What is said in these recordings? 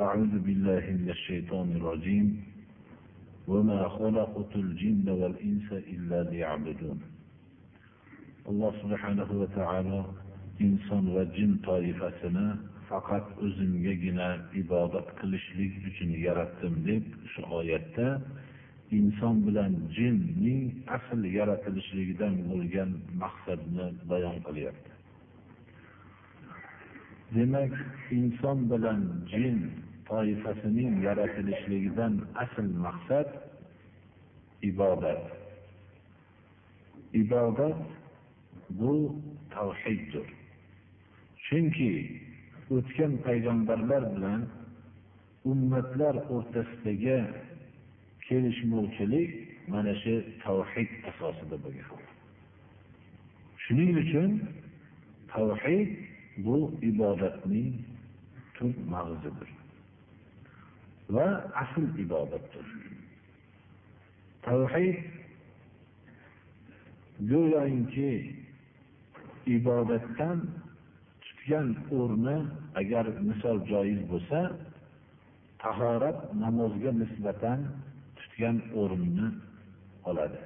أعوذ بالله من الشيطان الرجيم وما خلقت الجن والإنس إلا ليعبدون alloh subhanahu va taolo inson va jin toifasini faqat o'zimgagina ibodat qilishlik uchun yaratdim deb shu oyatda inson bilan jinning asl yaratilishligidan bo'lgan maqsadni bayon qilyapti demak inson bilan jin toifasining yaratilishligidan asl maqsad ibodat. Ibodat bu tavhiddir. Chunki o'tgan payg'ambarlar bilan ummatlar o'rtasidagi kelishmovchilik mana shu tavhid asosida bo'lgan. Shuning uchun tavhid bu ibodatning tub mag'zidir. Va asl ibodatdir. Tavhid go'yoki ibodatdan tutgan o'rni agar misol joiz bo'lsa tahorat namozga nisbatan tutgan o'rnini oladi.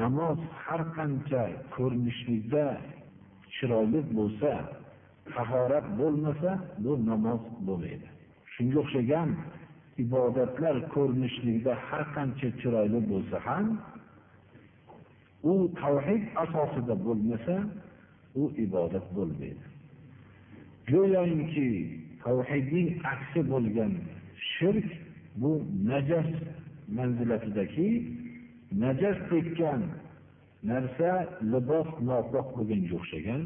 Namoz har qancha ko'rinishlikda chiroyli bo'lsa tahorat bo'lmasa bu namoz bo'lmaydi. Shunga o'xshagan ibodatlar ko'rinishlikda har qancha chiroyli bo'lsa ham u tavhid asosida bo'lmasa u ibodat bo'lmaydi. Go'yoki tavhidning aksi bo'lgan shirk bu najas manzilatidagi najas tekkan narsa libos nopok bo'lganga o'xshagan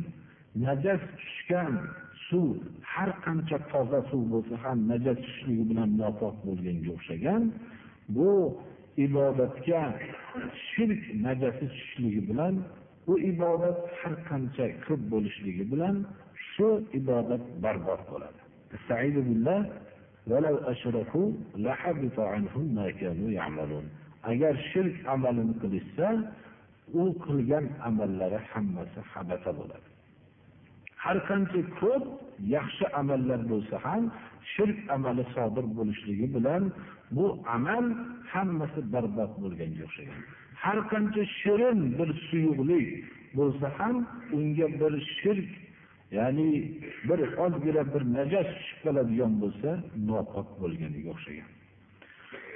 najas tushgan suv har qancha toza suv bo'lsa ham najas tushishligi bilan nopok bo'lganga o'xshagan bu ibodatga shirk najasi tushishligi bilan bu ibodat har qancha ko'p bo'lishligi bilan shu ibodat barbod bo'ladi. Agar shirk amalini qilishsa u qilgan amallari hammasi habata bo'ladi. Har qancha ko'p yaxshi amallar bo'lsa ham shirk amali sodir bo'lishligi bilan bu amal hammasi barbod bo'lganga o'xshagan. Har qancha shirin bir suyuqlik bo'lsa ham unga bir shirk ya'ni bir ozgina bir najas tushib qoladigan bo'lsa nopok bo'lganiga o'xshagan.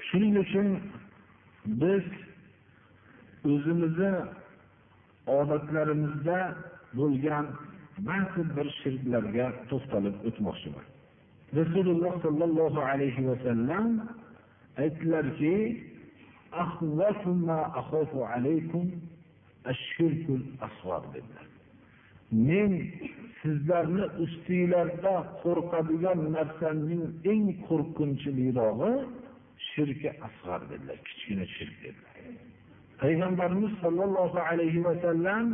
Shuning uchun biz o'zimizni odatlarimizda bo'lgan ba'zi bir shirklarga to'xtalib o'tmoqchiman. Rasululloh sollallohu alayhi vasallam aytdilarki men sizlarni ustinglarda qo'rqadigan narsamning eng qo'rqinchlirog'i shirki asg'ar dedilar kichkina shirk dedilar. Payg'ambarimiz sollallohu alayhi vasallam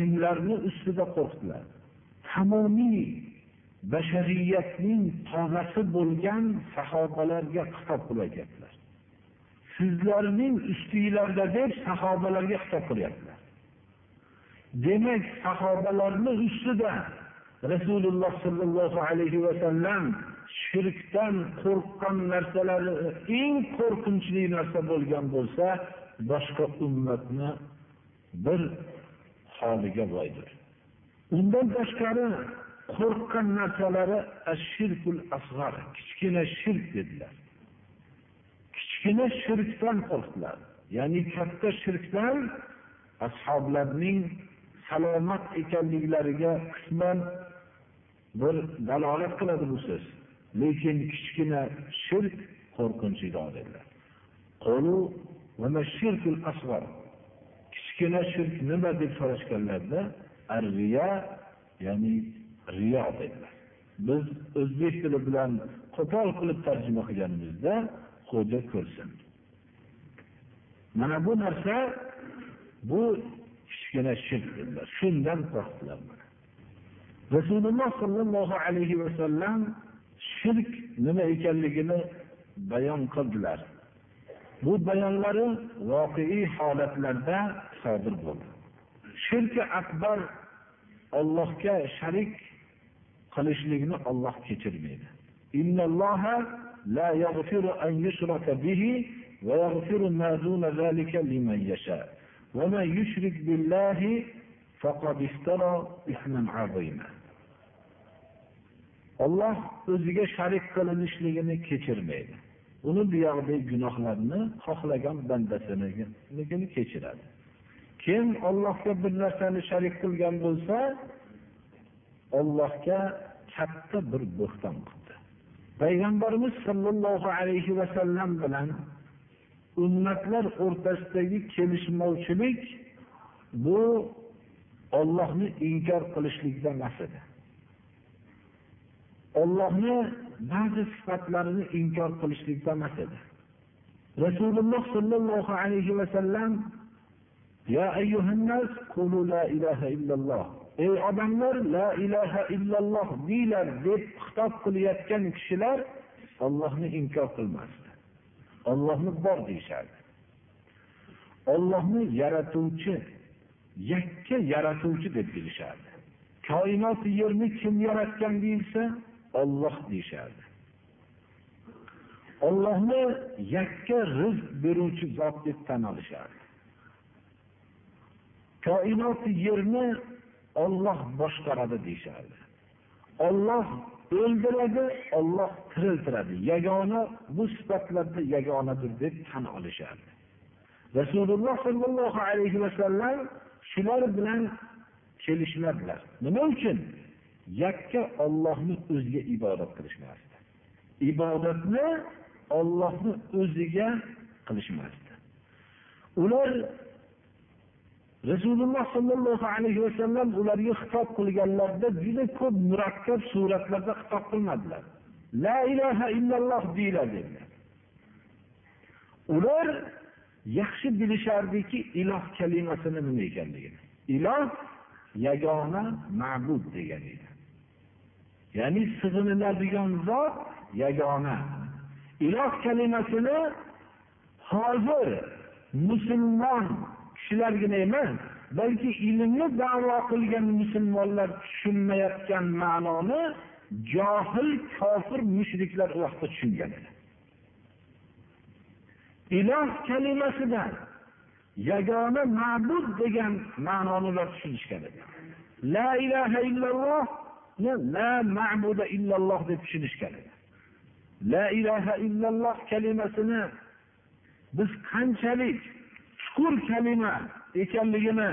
kimlarni ustida qo'rqdilar? Tamomiy bashariyatning tozasi bo'lgan sahobalarga xitob qilib sizlarning ustinglarda deb sahobalarga xitob qilyaptilar. Demak sahobalarni ustida rasululloh sollallohu alayhi vasallam shirkdan qo'rqqan narsalari eng qo'rqinchli narsa bo'lgan bo'lsa boshqa ummatni bir holiga boydir undan tashqari qo'rqqan narsalari ashirkul asg'ar kichkina shirk dedilar. Kichkina shirkdan qo'rqdilar. Ya'ni katta shirkdan ashoblarning salomat ekanliklariga qisman bir dalolat qiladi bu so'z. Lekin kichkina shirk qo'rqinchliroq dedilar. Kichkina shirk nima deb so'rashganlarida ar-riya ya'ni riyo dedilar. Biz o'zbek tili bilan qo'pol qilib tarjima qilganimizda xo'ja ko'rsin. Mana bu narsa bu kichkina shirk dedilar. Shundan qo'rqdilar rasululloh sollallohu alayhi vasallam shirk nima ekanligini bayon qildilar. Bu bayonlari voqeiy holatlarda sodir bo'ldi shirki akbar ollohga sharik qilishlikni olloh kechirmaydi لا يغفر أن يشرك به ويغفر ما دون ذلك لمن يشاء ومن يشرك بالله فقد افترى إثما عظيما olloh o'ziga sharik qilinishligini kechirmaydi uni buyog'idagi gunohlarni xohlagan bandasinikini kechiradi Kim ollohga bir narsani sharik qilgan bo'lsa ollohga katta bir bo'xton payg'ambarimiz sollallohu alayhi vasallam bilan ummatlar o'rtasidagi kelishmovchilik bu ollohni inkor qilishlikda emas edi. Ollohni ba'zi sifatlarini inkor qilishlikda emas edi. Rasululloh sollallohu alayhi vasallam ya ayyuhannas qulu la ilaha illalloh. Ey odamlar la ilaha illalloh deylar deb xitob qilayotgan kishilar ollohni inkor qilmasdi. Ollohni bor deyishardi. Ollohni yaratuvchi yakka yaratuvchi deb bilishardi. Koinot yerni kim yaratgan deyilsa olloh deyishardi. Ollohni yakka rizq beruvchi zot deb tan olishardi. Koinot yerni olloh boshqaradi deyishardi. Olloh o'ldiradi olloh tiriltiradi. Yagona bu sifatlarda yagonadir deb tan olishardi. Rasululloh sollallohu alayhi vasallam shular bilan kelishmadilar. Nima uchun? Yakka ollohni o'ziga ibodat qilishmasdi. Ibodatni ollohni o'ziga qilishmasdi. Ular rasululloh sollallohu alayhi vasallam ularga xitob qilganlarida juda ko'p murakkab suratlarda xitob qilmadilar. La ilaha illalloh deylar dedilar. Ular yaxshi bilishardiki iloh kalimasini nima ekanligini. Iloh yagona ma'bud degan edi. Ya'ni sig'iniladigan zot yagona. Iloh kalimasini hozir musulmon kishilargina emas balki ilmni davo qilgan musulmonlar tushunmayotgan ma'noni johil kofir mushriklar u vaqtda tushungan. Edi iloh kalimasidan yagona ma'bud degan ma'noni ular tushunishgan edi. La ilaha illalloh la ma'buda illalloh deb tushunishgan edi. La ilaha illalloh kalimasini biz qanchalik kufr kalima ekanligini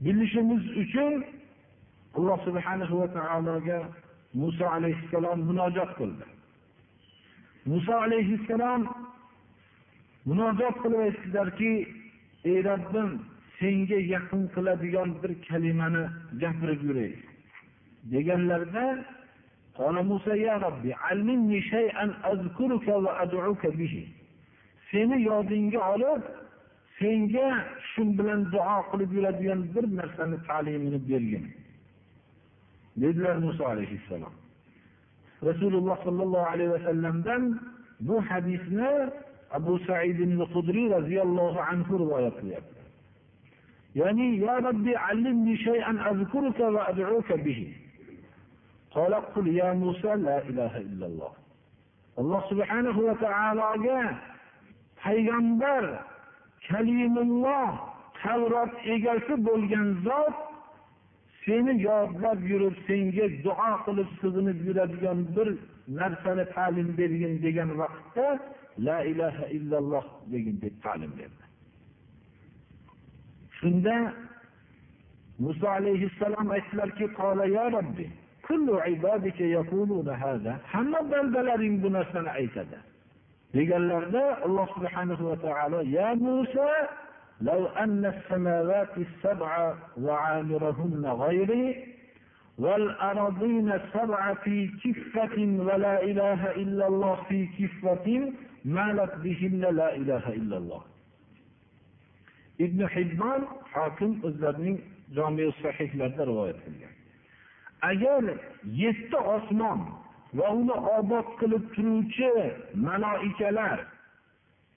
bilishimiz uchun alloh subhanahu va taologa Musa alayhissalom munojot qildi. Musa alayhissalom munojot qilib aytdilarki, ey Rabbim, senga yaqin qiladigan bir kalimani gapirib yuray. deganlarida Musa allimni shay'an azkuruka va ad'uka bihi. Seni yodingga olib, senga shu bilan duo qilib yuradigan bir narsani ta'limini bergin dedilar muso alayhissalom rasululloh sollallohu alayhi vasallamdan bu hadisni abu said hudriy roziyallohu anhu rivoyat qilyapti ya robbi allimni shay'an azkuruka va ad'uka bihi قال قل يا موسى لا إله إلا الله alloh subhanahu va taologa payg'ambar kalimulloh tavrot egasi bo'lgan zot seni yodlab yurib senga duo qilib sig'inib yuradigan bir narsani ta'lim bergin degan vaqtda la ilaha illalloh degin deb ta'lim berdi. Shunda muso alayhissalom aytdilarki hamma bandalaring bu narsani aytadi. deganlarida alloh subhanahu va taolo ya muso لو أن السماوات السبع وعامرهن غيري والأرضين السبع في كفة ولا إله إلا الله في كفة مالت بهن لا إله إلا الله ibn hibbon hokim o'zlarining jomi sahihlarida rivoyat qilgan agar yetti osmon va uni obod qilib turuvchi maloikalar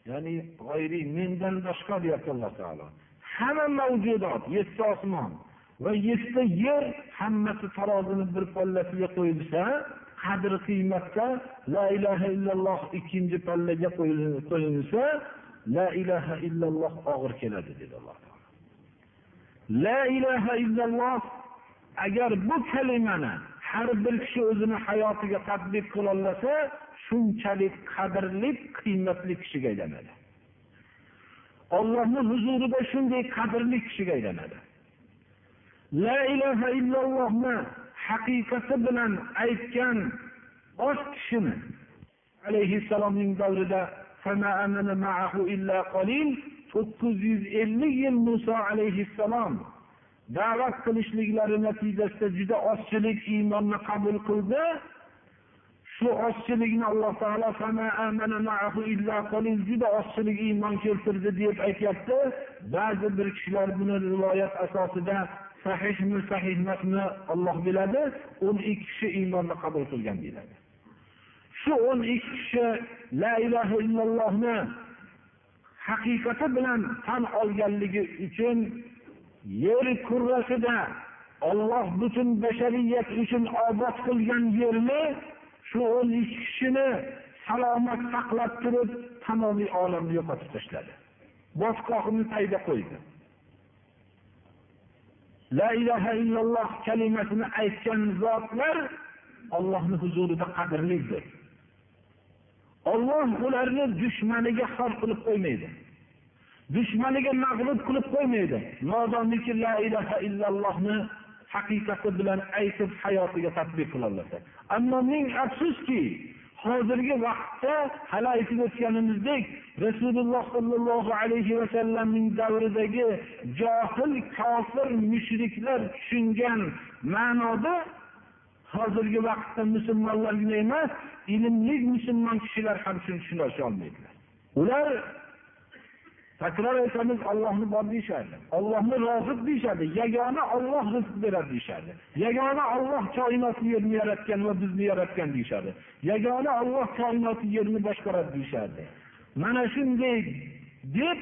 ya'ni g'oyriy mendan boshqa deyapti alloh taolo. Hamma mavjudot yetti osmon va yetti yer hammasi tarozini bir pallasiga qo'yilsa qadr qiymatda la ilaha illalloh ikkinchi pallaga qo'yilsa la ilaha illalloh og'ir keladi dedi alloh taolo. La ilaha illalloh agar bu kalimani har bir kishi o'zini hayotiga tadbiq qilolmasa shunchalik qadrli qiymatli kishiga aylanadi. Ollohni huzurida shunday qadrli kishiga aylanadi. La ilaha illallohni haqiqati bilan aytgan oz kishini alayhissalomning davrida to'qqiz yuz ellik yil muso alayhissalom da'vat qilishliklari natijasida juda ozchilik iymonni qabul qildi. Shu ozchilikni alloh taolo juda ozchilik iymon keltirdi deb aytyapti. Ba'zi bir kishilar buni rivoyat asosida sahihmi sahih emasmi olloh biladi. O'n ikki kishi iymonni qabul qilgan deyiladi. Shu o'n ikki kishi la ilaha illallohni haqiqati bilan tan olganligi uchun yer kurrasida olloh butun bashariyat uchun obod qilgan yerni shu o'n ikki kishini salomat saqlab turib tamomiy olamni yo'qotib tashladi. Botqoqni tagida qo'ydi. La ilaha illalloh kalimasini aytgan zotlar ollohni huzurida qadrlidir olloh ularni dushmaniga xor qilib qo'ymaydi. Dushmaniga mag'lub qilib qo'ymaydi. Modomiki la ilaha illallohni haqiqati bilan aytib hayotiga tadbiq qilolmasa ammo ming afsuski hozirgi vaqtda hali aytib o'tganimizdek rasululloh sollallohu alayhi vasallamning davridagi johil kofir mushriklar tushungan ma'noda hozirgi vaqtda musulmonlargina emas ilmli musulmon kishilar ham shuni tushuna olmaydilar. Ular takror aytamiz ollohni bor deyishadi. Ollohni roziq deyishadi. Yagona olloh rizq beradi deyishadi. Yagona olloh koinotni yerni yaratgan va bizni yaratgan deyishadi. Yagona olloh koinotni yerni boshqaradi deyishadi. Mana shunday deb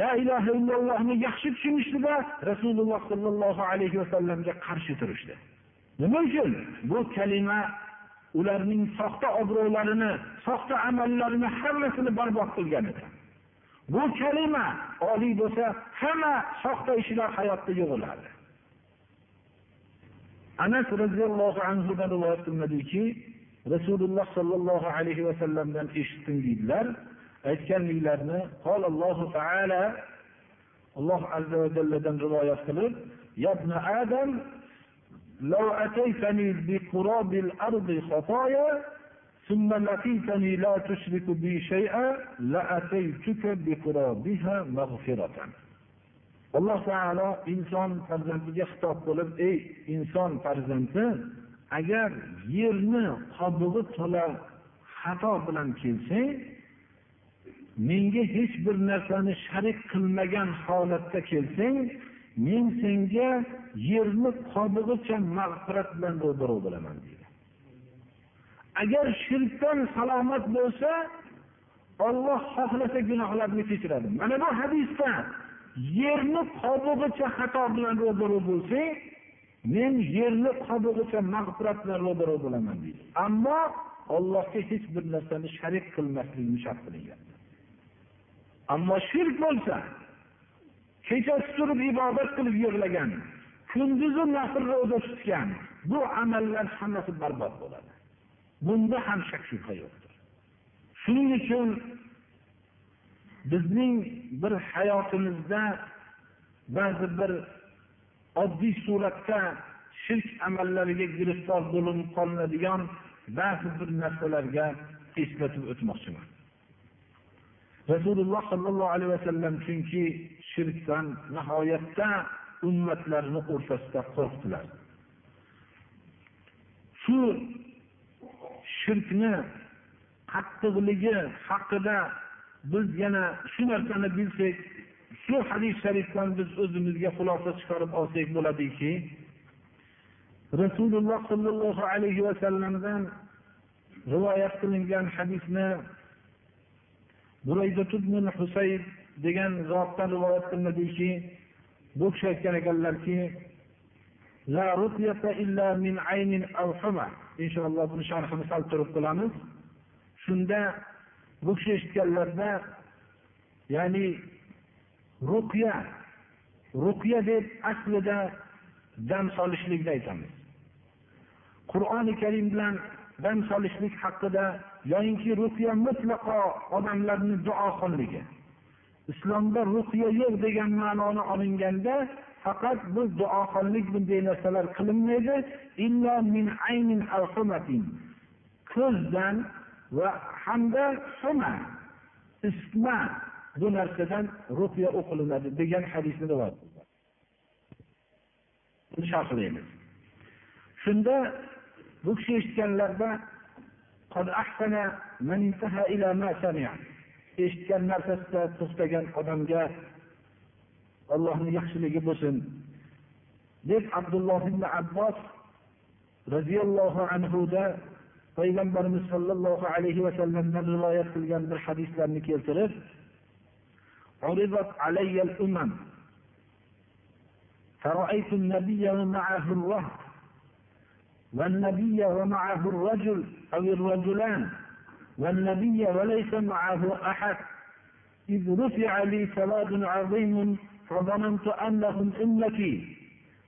la ilaha illallohni yaxshi tushunishdida rasululloh sollallohu alayhi vasallamga qarshi turishdi. Nima uchun? Bu kalima ularning soxta obro'larini soxta amallarini hammasini barbod qilgan edi. bu kalima oliy bo'lsa hamma soxta ishlar hayotda yo'g'ilardi anas roziyallohu anhudan rivoyat qilinadiki rasululloh sollallohu alayhi vasallamdan eshitdim deydilar aytganliklarini allohu taala alloh azza va jalladan rivoyat qilib adam لو أتيتني بقراب الأرض خطايا ثم لقيتني لا تشرك بي شيئا لأتيتك بقرابها مغفرة alloh taolo inson farzandiga xitob qilib ey inson farzandi agar yerni qobig'i to'la xato bilan kelsang menga hech bir narsani sharik qilmagan holatda kelsang men senga yerni qobig'icha mag'firat bilan ro'baro bo'laman deydi Agar shirkdan salomat bo'lsa olloh xohlasa gunohlarni kechiradi. Mana bu hadisda yerni qobig'icha xato bilan ro'baro bo'lsang men yerni qobig'icha mag'firat bilan ro'baro bo'laman deydi. Ammo ollohga hech bir narsani sharik qilmaslikni shart qilingan. Ammo shirk bo'lsa kechasi turib ibodat qilib yig'lagan kunduzi nafl ro'za tutgan bu amallar hammasi barbod bo'ladi. Bunda ham shak shubha yo'qdir. Shuning uchun bizning bir hayotimizda ba'zi bir oddiy suratda shirk amallariga giriftor bo'lib qolinadigan ba'zi bir narsalarga eslatib o'tmoqchiman. Rasululloh sollallohu alayhi vasallam chunki shirkdan nihoyatda ummatlarni o'rtasida qo'rqdilar. Shu shirkni qattiqligi haqida biz yana shu narsani bilsak shu hadis sharifdan biz o'zimizga xulosa chiqarib olsak bo'ladiki rasululloh sollallohu alayhi vasallamdan rivoyat qilingan hadisni husayd degan zotdan rivoyat qilinadiki bu kishi aytgan ekanlarki inshaalloh buni sharhini sal turib qilamiz shunda bu kishi eshitganlarida ya'ni ruqya ruqya deb aslida dam solishlikni aytamiz. Qur'oni karim bilan dam solishlik haqida yoyinki ruqya mutlaqo odamlarni duoxonligi islomda ruqya yo'q degan ma'noni olinganda faqat bu duoxonlik bunday narsalar qilinmaydi. Ko'zdan va hamda huma isma bu narsadan ruqya o'qilinadi degan hadisni rivoyat sharhlaymiz shunda bu kishi eshitganlarida eshitgan narsasida to'xtagan odamga allohni yaxshiligi bo'lsin deb abdulloh ibn abbos roziyallohu anhuda payg'ambarimiz sollallohu alayhi vasallamdan rivoyat qilgan bir hadislarni keltirib عرضت علي الأمم فرأيت النبي ومعه الرهط والنبي ومعه الرجل أو الرجلان والنبي وليس معه أحد إذ رفع لي سواد عظيم فظننت أنهم أمتي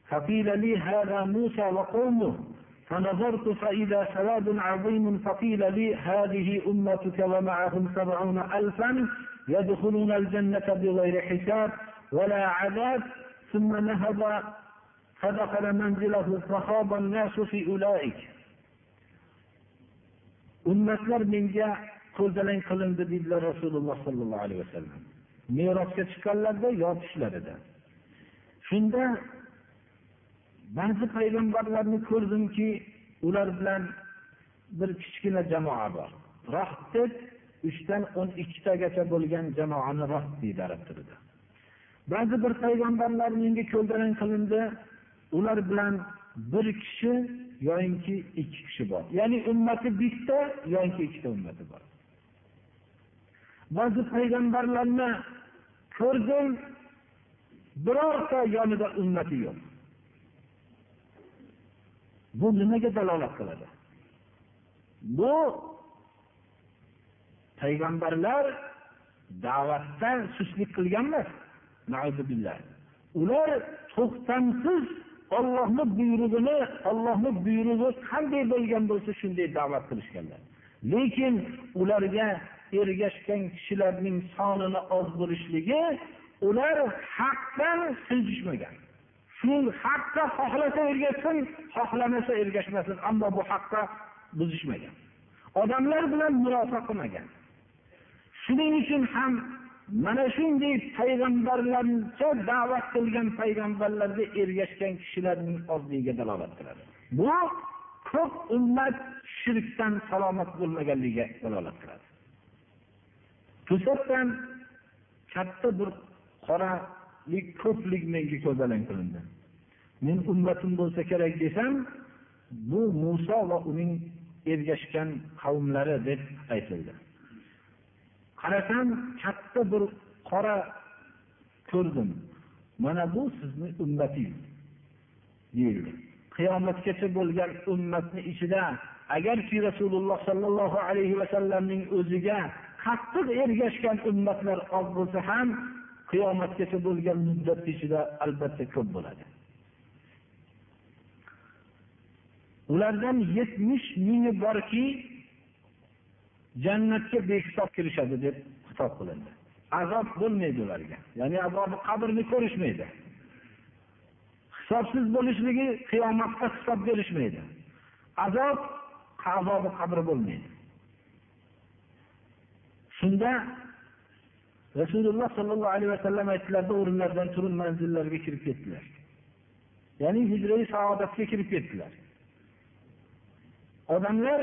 فقيل لي هذا موسى وقومه. فنظرت فإذا سواد عظيم فقيل لي هذه أمتك ومعهم سبعون ألفا يدخلون الجنة بغير حساب ولا عذاب. ثم نهض فدخل منزله فخاض الناس في أولئك. ummatlar menga ko'rzalang qilindi deydilar rasululloh sollallohu alayhi vasallam merosga chiqqanlarida yo tushlarida shunda ba'zi payg'ambarlarni ko'rdimki ular bilan bir kichkina jamoa bor. Rohb deb uchdan o'n ikkitagacha bo'lgan jamoani rohb deydi arab tilida ba'zi bir payg'ambarlar menga ko'ldalang qilindi ular bilan bir kishi yoyinki ikki kishi bor. Ya'ni ummati bitta yoyinki ikkita ummati bor. Ba'zi payg'ambarlarni ko'rdim birorta yonida ummati yo'q. Bu nimaga dalolat qiladi? Bu payg'ambarlar da'vatdan sustlik qilgan emas ular to'xtamsiz ollohni buyrug'ini ollohni buyrug'i qanday bo'lgan bo'lsa shunday da'vat qilishganlar. Lekin ularga ergashgan kishilarning sonini oz bo'lishligi ular haqdan siljishmagan shu haqqa xohlasa ergashsin xohlamasa ergashmasin ammo bu haqqa buzishmagan. Odamlar bilan murosa qilmagan. Shuning uchun ham mana shunday payg'ambarlarcha da'vat qilgan payg'ambarlarga ergashgan kishilarning ozligiga dalolat qiladi. Bu ko'p ummat shirkdan salomat bo'lmaganligiga dalolat qiladi. To'satdan katta bir qoralik ko'plik menga ko'zalang qilindi. Men ummatim bo'lsa kerak desam bu muso va uning ergashgan qavmlari deb aytildi. Qarasam katta bir qora ko'rdim. Mana bu sizni ummatingiz deyildi. Qiyomatgacha bo'lgan ummatni ichida agarki rasululloh sollallohu alayhi vasallamning o'ziga qattiq ergashgan ummatlar oz bo'lsa ham qiyomatgacha bo'lgan muddat ichida albatta ko'p bo'ladi. Ulardan yetmish mingi borki jannatga behisob kirishadi deb xitob qilindi. Azob bo'lmaydi ularga. Ya'ni azobi qabrni ko'rishmaydi. Hisobsiz bo'lishligi qiyomatda hisob berishmaydi. Azob azobi qabr bo'lmaydi. Shunda rasululloh sollallohu alayhi vasallam aytdilarda o'rinlaridan turib manzillariga kirib ketdilar ya'ni hijriy saodatga kirib ketdilar odamlar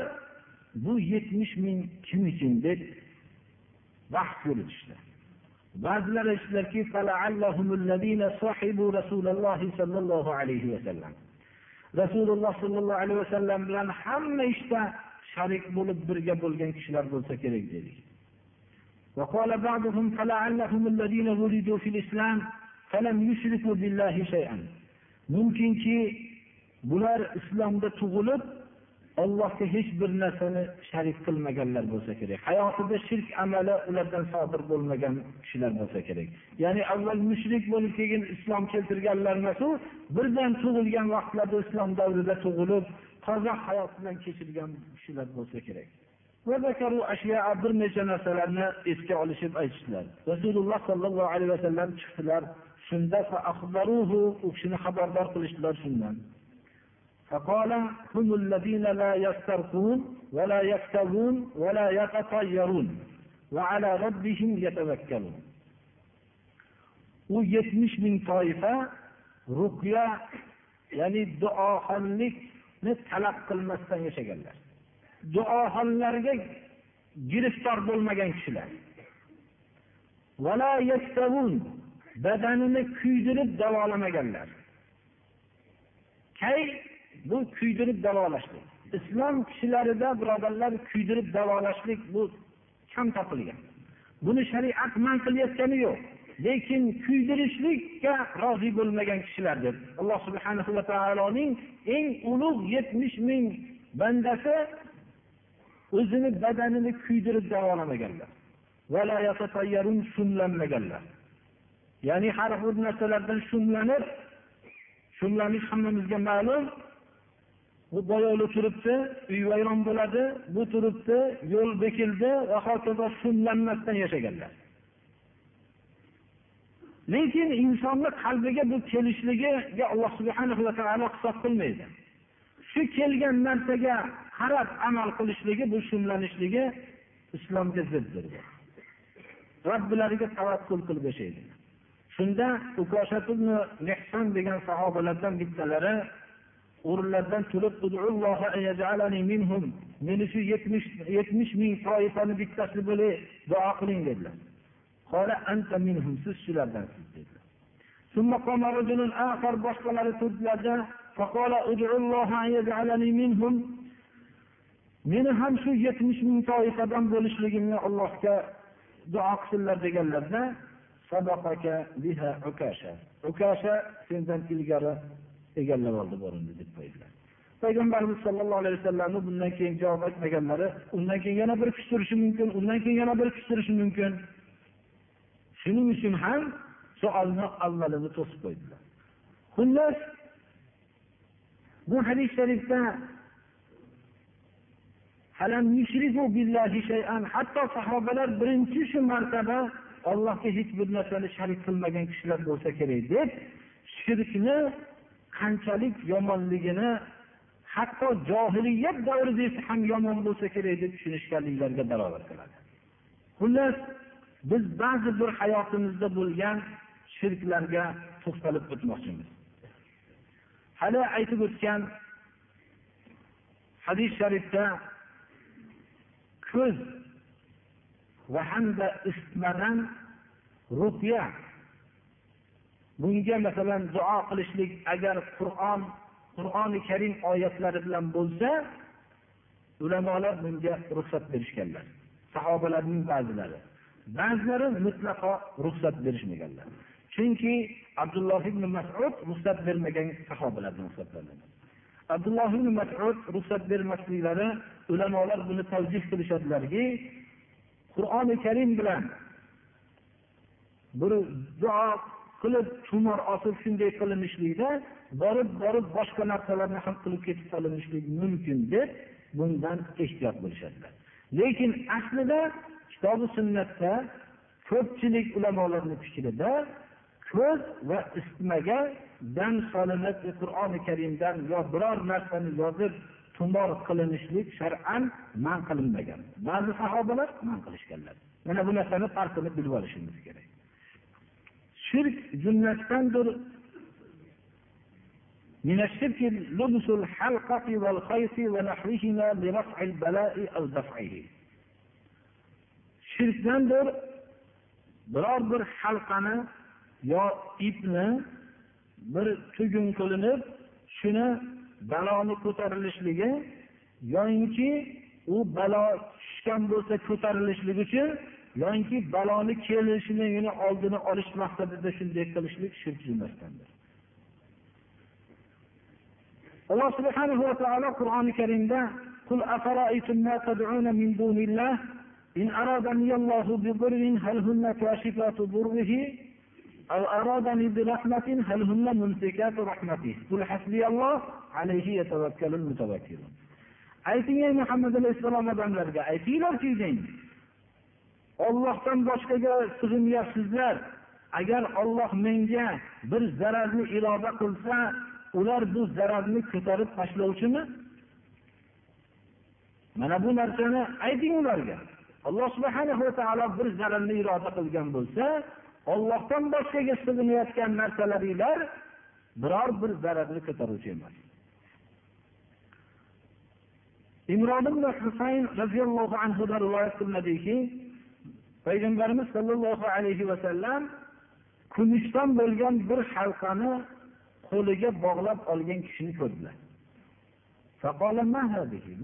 bu yetmish ming kim uchun deb bahs yuritishdi ba'zilar aytdilarki rasululloh sollallohu alayhi vasallam bilan hamma ishda sharik bo'lib birga bo'lgan kishilar bo'lsa kerak dedik وقال بعضهم فلعلهم الذين ولدوا في الإسلام فلم يشركوا بالله شيئا mumkinki bular islomda tug'ilib ollohga hech bir narsani sharik qilmaganlar bo'lsa kerak hayotida shirk amali ulardan sodir bo'lmagan kishilar bo'lsa kerak ya'ni avval mushrik bo'lib keyin islom keltirganlar emasu birdan tug'ilgan vaqtlarda islom davrida tug'ilib toza hayot bilan kechirgan kishilar bo'lsa kerak bir necha narsalarni esga olishib aytishdilar rasululloh sollallohu alayhi vasallam chiqdilar shunda u kishini xabardor qilishdilar shundan فقال هم الذين لا يسترقون ولا يكتبون ولا يتطيرون وعلى ربهم يتوكلون u yetmish ming toifa ruqya ya'ni duoxonlikni talab qilmasdan yashaganlar Duoxonlarga giriftor bo'lmagan kishilar. Badanini kuydirib davolamaganlar. Kay bu kuydirib davolashlik? Islom kishilarida birodarlar kuydirib davolashlik bu kam topilgan. Buni shariat man qilayotgani yo'q. Lekin kuydirishlikka rozi bo'lmagan kishilar deb alloh subhana va taoloning eng ulug' yetmish ming bandasi o'zini badanini kuydirib davolamaganlar. Shumlanmaganlar. Ya'ni har bir narsalardan shumlanib shumlanish hammamizga ma'lum. Bu boyovli turibdi uy vayron bo'ladi bu turibdi yo'l bekildi va hokazo shumlanmasdan yashaganlar. Lekin insonni qalbiga bu kelishligiga alloh subhana va taolo hisob qilmaydi. shu kelgan narsaga qarab amal qilishligi bu shumlanishligi islomga ziddir robbilariga tavakkul qilib yashaydi. Shunda ukoshat mehson degan sahobalardan bittalari o'rinlaridan turib meni shu yetmish ming toifani bittasi bo'lay duo qiling dedilar. Siz shulardansiz dedilar. Boshqalari turdilarda فقال ادعوا الله أن يجعلني منهم meni ham shu yetmish ming toifadan bo'lishligimni allohga duo qilsinlar deganlarda ukasha sendan ilgari egallab oldi bu o'rinni deb qo'ydilar payg'ambarimiz sollallohu alayhi vasallamni bundan keyin javob aytmaganlari undan keyin yana bir kishi turishi mumkin undan keyin yana bir kishi turishi mumkin shuning uchun ham savolni avvalini to'sib qo'ydilar xullas bu hadis sharifda hatto sahobalar birinchi shu martaba ollohga hech bir narsani sharik qilmagan kishilar bo'lsa kerak deb shirkni qanchalik yomonligini hatto johiliyat davrida ham yomon bo'lsa kerak deb tushunishganliklariga dalolat qiladi. Xullas biz ba'zi bir hayotimizda bo'lgan shirklarga to'xtalib o'tmoqchimiz. Hali aytib o'tgan hadis sharifda ko'z va hamda isitmadan ruqya bunga masalan duo qilishlik agar qur'on qur'oni karim oyatlari bilan bo'lsa ulamolar bunga ruxsat berishganlar sahobalarning ba'zilari. Ba'zilari mutlaqo ruxsat berishmaganlar. Chunki abdulloh ibn masud ruxsat bermagan sahobalardan hisoblanadi abdulloh ibn masud ruxsat bermasliklari ulamolar buni tavjih qilishadilarki qur'oni karim bilan bir duo qilib tumor osib shunday qilinishlikda borib borib boshqa narsalarni ham qilib ketib qolinishlik mumkin deb bundan ehtiyot bo'lishadilar. Lekin aslida kitobi sunnatda ko'pchilik ulamolarni fikrida ko'z va isitmaga dam solinib qur'oni karimdan yo biror narsani yozib tumor qilinishlik shar'an man qilinmagan ba'zi sahobalar man qilishganlar mana bu narsani farqini bilib olishimiz kerak shirk jumlasidandir من الشرك لبس الحلقة والخيط ونحوهما لرفع البلاء أو دفعه shirkdandir biror bir halqani yo ipni bir tugun qilinib shuni baloni ko'tarilishligi yoyinki u balo tushgan bo'lsa ko'tarilishligi uchun yoyinki baloni kelishini oldini olish maqsadida shunday qilishlik shirk jumlasidandir alloh subhanahu va taolo qur'oni karimda قل أفرأيتم ما تدعون من دون الله إن أرادني الله بضر هل هن كاشفات ضره أو أرادني برحمة هل هن ممسكات رحمته قل حسبي الله عليه يتوكل المتوكلون ayting ey muhammad alayhissalom odamlarga aytinglarki deng ollohdan boshqaga sig'inyapsizlar agar olloh menga bir zararni iroda qilsa ular bu zararni ko'tarib tashlovchimi mana bu narsani ayting ularga alloh subhana va taolo bir zararni iroda qilgan bo'lsa ollohdan boshqaga sig'inayotgan narsalaringlar biror bir zararni ko'taruvchi emas. Imron ibn husayn roziyallohu anhudan rivoyat qilinadiki payg'ambarimiz sollallohu alayhi vasallam kumushdan bo'lgan bir halqani qo'liga bog'lab olgan kishini ko'rdilar.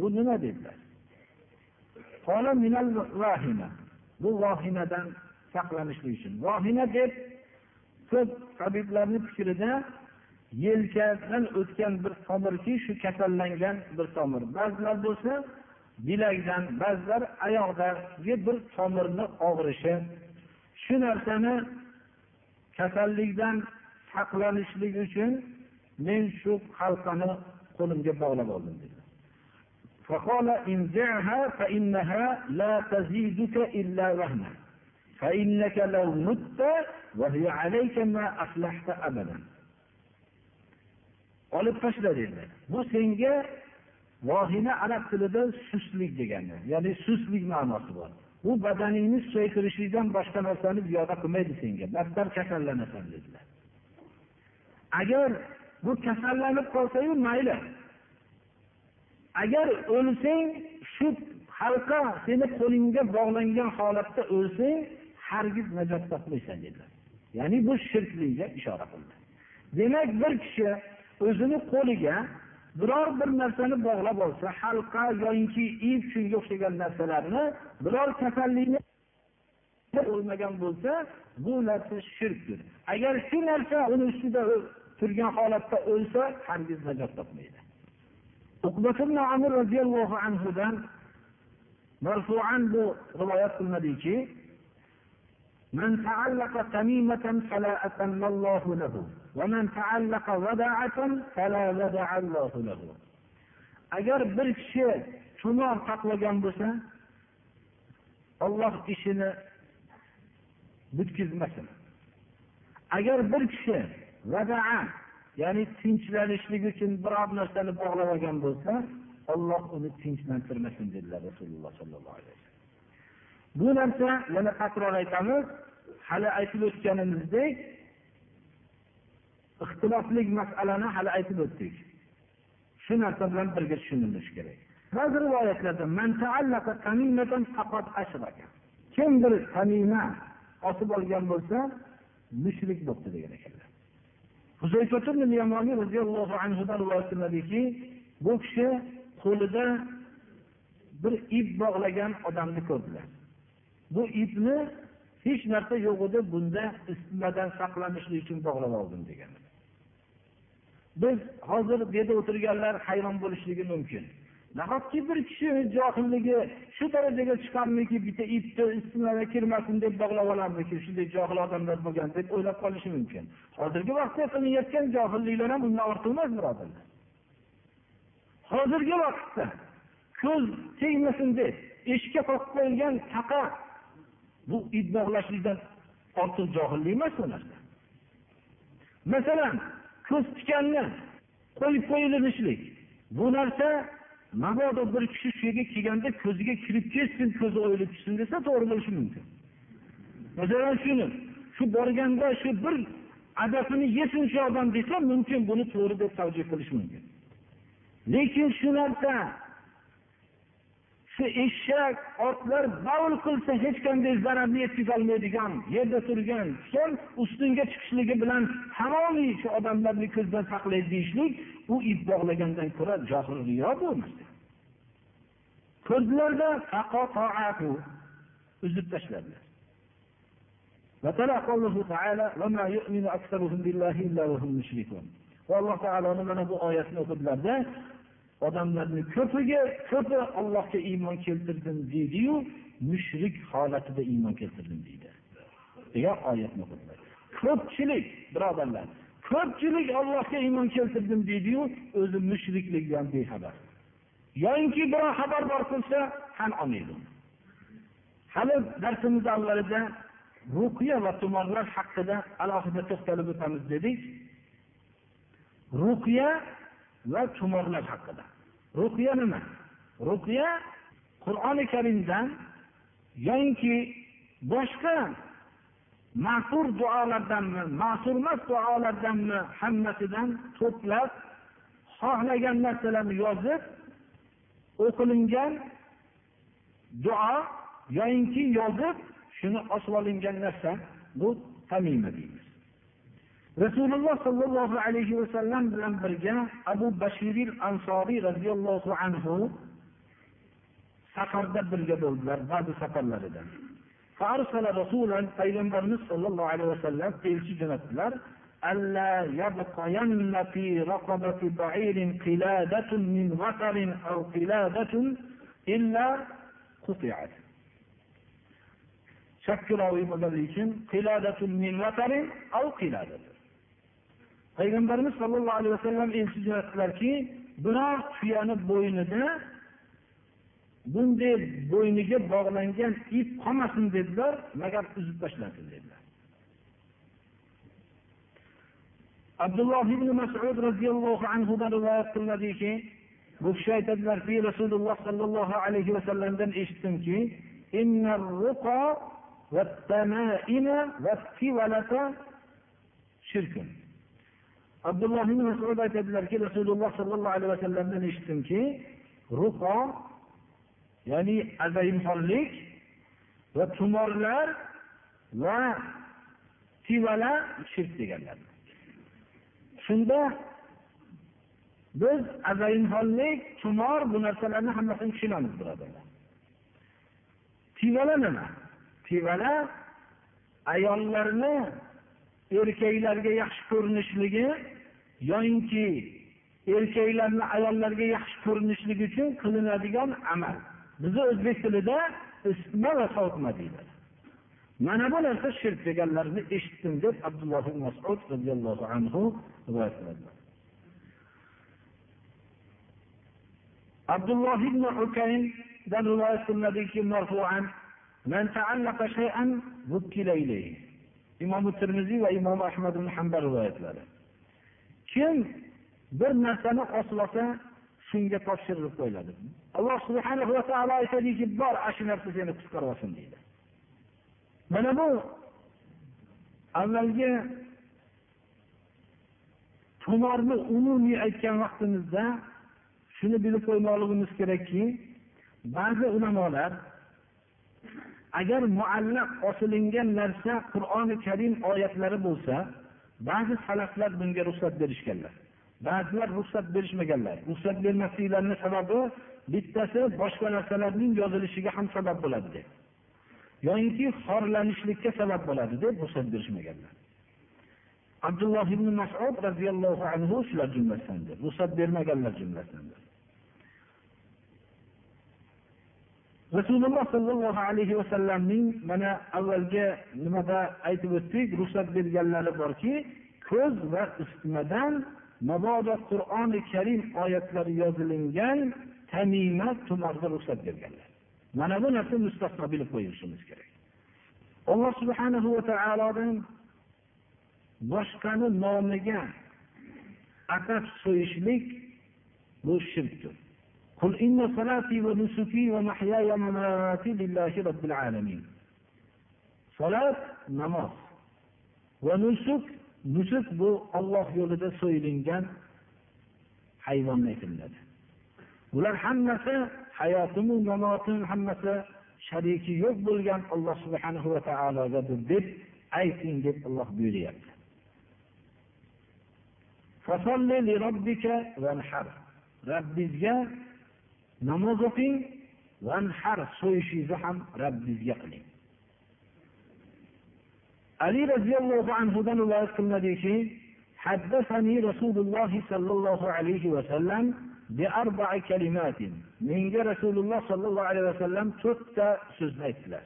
Bu nima? dedilar. Bu vahimadan saqlanishlik uchun vohina deb ko'p tabiblarni fikrida yelkadan o'tgan bir tomirki shu kasallangan bir tomir ba'zilar bo'lsa bilakdan ba'zilar oyoqdagi bir tomirni og'rishi shu narsani kasallikdan saqlanishlik uchun men shu halqani qo'limga bog'lab oldim dedi فقال انزعها فإنها لا تزيدك إلا وهنا فإنك لو مت وهي عليك ما أفلحت أبدا olib tashla dedilar bu senga vohina arab tilida suslik degani ya'ni suslik ma'nosi bor bu badaningni susaytirishlikdan boshqa narsani ziyoda qilmaydi senga battar kasallanasan dedilar agar bu kasallanib qolsayu mayli agar o'lsang shu halqa seni qo'lingga bog'langan holatda o'lsang hargiz najot topmaysan dedilar. Ya'ni bu shirkliga ishora qildi. Demak bir kishi o'zini qo'liga biror bir narsani bog'lab olsa halqa yoinki ip shunga o'xshagan narsalarni biror kasallikni o'lmagan bo'lsa bu narsa shirkdir. Agar shu narsa uni ustida turgan holatda o'lsa hargiz najot topmaydi. Amir roziyallohu anhudan marfuan bu rivoyat qilinadiki من تعلق تميمة فلا أتم الله له ومن تعلق وداعة فلا ودع الله له agar bir kishi tumor saqlagan bo'lsa olloh ishini bitkazmasin agar bir kishi vadaa ya'ni tinchlanishlik uchun biror narsani bog'lab olgan bo'lsa olloh uni tinchlantirmasin dedilar rasululloh sollallohu alayhi vasallam bu narsa yana takror aytamiz. Hali aytib o'tganimizdek ixtilofli masalani hali aytib o'tdik. Shu narsa bilan birga tushunilishi kerak. Ba'zi rivoyatlarda kim bir tamima osib olgan bo'lsa mushrik bo'libdi degan ekanlar. Roziyallohu anhudan rivoyat qilinadiki bu kishi qo'lida bir ip bog'lagan odamni ko'rdilar. Bu ipni hech narsa yo'q edi bunda isitmadan saqlanishlik uchun bog'lab oldim degan. Biz hozir bu yerda o'tirganlar hayron bo'lishligi mumkin. Nahotki bir kishi johilligi shu darajaga chiqarmiki bitta ipni isitmaga kirmasin deb bog'lab olarmiki shunday johil odamlar bo'lgan deb o'ylab qolishi mumkin. Hozirgi vaqtda qilinayotgan johilliklar ham undan ortiq emas birodarlar hozirgi vaqtda ko'z tegmasin deb eshikka qoqib qo'yilgan taqa bu ip bog'lashlikdan ortiq johillik emas bu narsa. Masalan ko'z tikanni qo'yib qo'yilinishlik. Bu narsa mabodo bir kishi shu yerga kelganda ko'ziga kirib ketsin ko'zi o'yilib tushsin desa to'g'ri bo'lishi mumkin. Masalan shuni shu borganda shu bir adasini yesin shu odam desa mumkin buni to'g'ri deb tavjih qilish mumkin. Lekin shu narsa eshak otlar bavul qilsa hech qanday zararni yetkazolmaydigan yerda turgan kishan ustunga chiqishligi bilan tamomiy shu odamlarni ko'zdan saqlaydi deyishlik u ip bog'lagandan ko'ra bo'lmasdi. bu narsa ko'rdilarda uzib tashladilar va alloh taoloni mana bu oyatni o'qidilarda odamlarni ko'piga ko'pi allohga iymon keltirdim deydiyu mushrik holatida iymon keltirdim deydi. Degan oyatni o'qidilar ko'pchilik birodarlar ko'pchilik allohga iymon keltirdim deydiyu o'zi mushriklikdan bexabar. Yo'inki biror xabar bor qilsa ham olmaydi. Hali darsimiz avvalida ruqiya va tumonlar haqida alohida to'xtalib o'tamiz dedik. Ruqiya va tumorlar haqida. Ruqiya nima? Ruqiya qur'oni karimdan yoinki boshqa ma'sur duolardanmi ma'sur emas duolardanmi hammasidan to'plab xohlagan narsalarni yozib o'qilingan duo yoyinki yozib shuni osib olingan narsa bu tamima deymiz. Rasululloh sollallohu alayhi vasallam bilan birga abu bashiril ansoriy roziyallohu anhu safarda birga bo'ldilar ba'zi safarlarida payg'ambarimiz sollallohu alayhi vasallam elchi jo'natdilar ألا يبقين في رقبة بعير قلادة من وتر أو قلادة إلا قطعت shakkiroviy bo'lgani uchun payg'ambarimiz sollallohu alayhi vasallam iltijo qildilarki biror tuyani bo'ynida bunday bo'yniga bog'langan ip qolmasin dedilar magar uzib tashlansin dedilar. Abdulloh ibn masud roziyallohu anhudan rivoyat qilinadiki bu kishi aytadilarki rasululloh sollallohu alayhi vasallamdan eshitdimki shirkun. Abdulloh ibn masud aytadilarki rasululloh sollallohu alayhi vasallamdan eshitdimki ruho ya'ni azayimxonlik va tumorlar va tivala shirk deganlar. Shunda biz azayimxonlik tumor bu narsalarni hammasini tushunamiz birodarlar. Tivala nima? Tivala ayollarni erkaklarga yaxshi ko'rinishligi yoyinki erkaklarni ayollarga yaxshi ko'rinishligi uchun qilinadigan amal bizni o'zbek tilida isitma va sovutma deyiladi mana bu narsa shirk deganlarini eshitdim deb abdulloh ibn masud roziyallohu anhu rivoyat qiladilar abdulloh ibn ukayndan rivoyat qilinadiki marfuan من تعلق شيئا وكل إليه imom termiziy va imom ahmad ibn hambal rivoyatlari kim bir narsani osib shunga topshirib qo'yiladi. Alloh subhanahu va taolo aytadiki bor ana shu narsa seni qutqarib olsin deydi. Mana bu avvalgi tumorni umumiy aytgan vaqtimizda shuni bilib qo'ymoqligimiz kerakki ba'zi ulamolar agar muallaq osilingan narsa qur'oni karim oyatlari bo'lsa ba'zi salaflar bunga ruxsat berishganlar. Ba'zilar ruxsat berishmaganlar. Ruxsat bermasliklarini sababi bittasi boshqa narsalarning yozilishiga ham sabab bo'ladi deb. Yoyinki xorlanishlikka sabab bo'ladi deb ruxsat berishmaganlar. Abdulloh ibn masud roziyallohu anhu shular jumlasidandir. Ruxsat bermaganlar jumlasidandir. Rasululloh sollallohu alayhi vasallamning mana avvalgi nimada aytib o'tdik ruxsat berganlari borki ko'z va isitmadan mabodo qur'oni karim oyatlari yozilingan tamima tumorga ruxsat berganlar. Mana bu narsa mustasno bilib qo'yishimiz kerak. Alloh subhanahu va taolodan boshqani nomiga atab so'yishlik bu shirkdir. قل إن صلاتي ونسكي ومحياي ومماتي لله رب العالمين صلاة namoz va nusuk nusuk bu Alloh yo'lida so'yilgan hayvonni aytiladi bular hammasi hayotimu namotim hammasi shariki yo'q bo'lgan alloh subhanahu va taologadir deb ayting deb Alloh buyuryapti robbingizga namoz o'qing vanhar so'yishingizni ham robbingizga qiling ali roziyallohu anhudan rivoyat qilinadiki حدثني رسول الله صلى الله عليه وسلم بأربع كلمات menga rasululloh sollallohu alayhi vasallam to'rtta so'zni aytdilar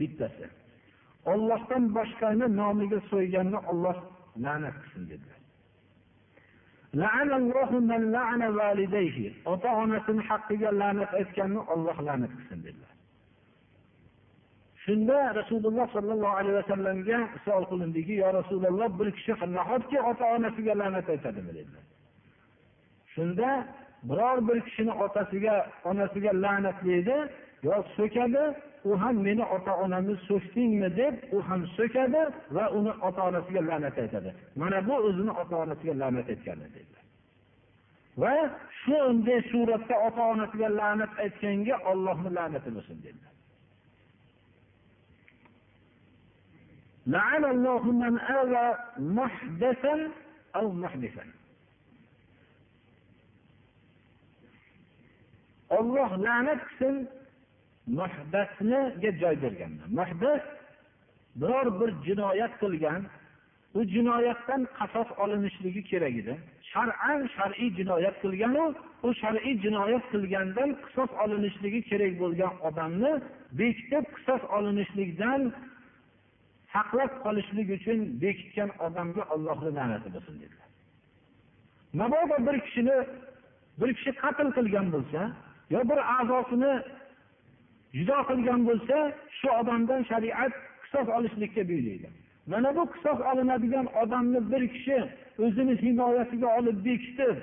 bittasi ollohdan boshqani nomiga so'yganni olloh la'nat qilsin dedilar Ota onasini haqqiga la'nat aytganni olloh la'nat qilsin dedilar shunda rasululloh sollallohu alayhi vasallamga savol qilindiki yo rasululloh bir kishi nahotki ota onasiga la'nat aytadimi dedilar shunda biror bir kishini otasiga onasiga la'natlaydi yo so'kadi u ham meni ota onamni so'kdingmi deb u ham so'kadi va uni ota onasiga la'nat aytadi mana bu o'zini ota onasiga la'nat aytgani dedilar va shu unday suratda ota onasiga la'nat aytganga ollohni la'nati bo'lsin dedilar لعن الله من آوى محدثا أو محدثا olloh la'nat qilsin muhdasniga joy berganlar muhdas biror bir jinoyat qilgan u jinoyatdan qasos olinishligi kerak edi. Shar'an shar'iy jinoyat qilganu u shar'iy jinoyat qilgandan qisos olinishligi kerak bo'lgan odamni bekitib qisos olinishlikdan saqlab qolishlik uchun bekitgan odamga ollohni la'nati bo'lsin dedilar. Mabodo bir kishini bir kishi qatl qilgan bo'lsa yo bir a'zosini judo qilgan bo'lsa shu odamdan shariat qisos olishlikka buyuraydi mana bu qisos olinadigan odamni bir kishi o'zini himoyasiga olib bekitib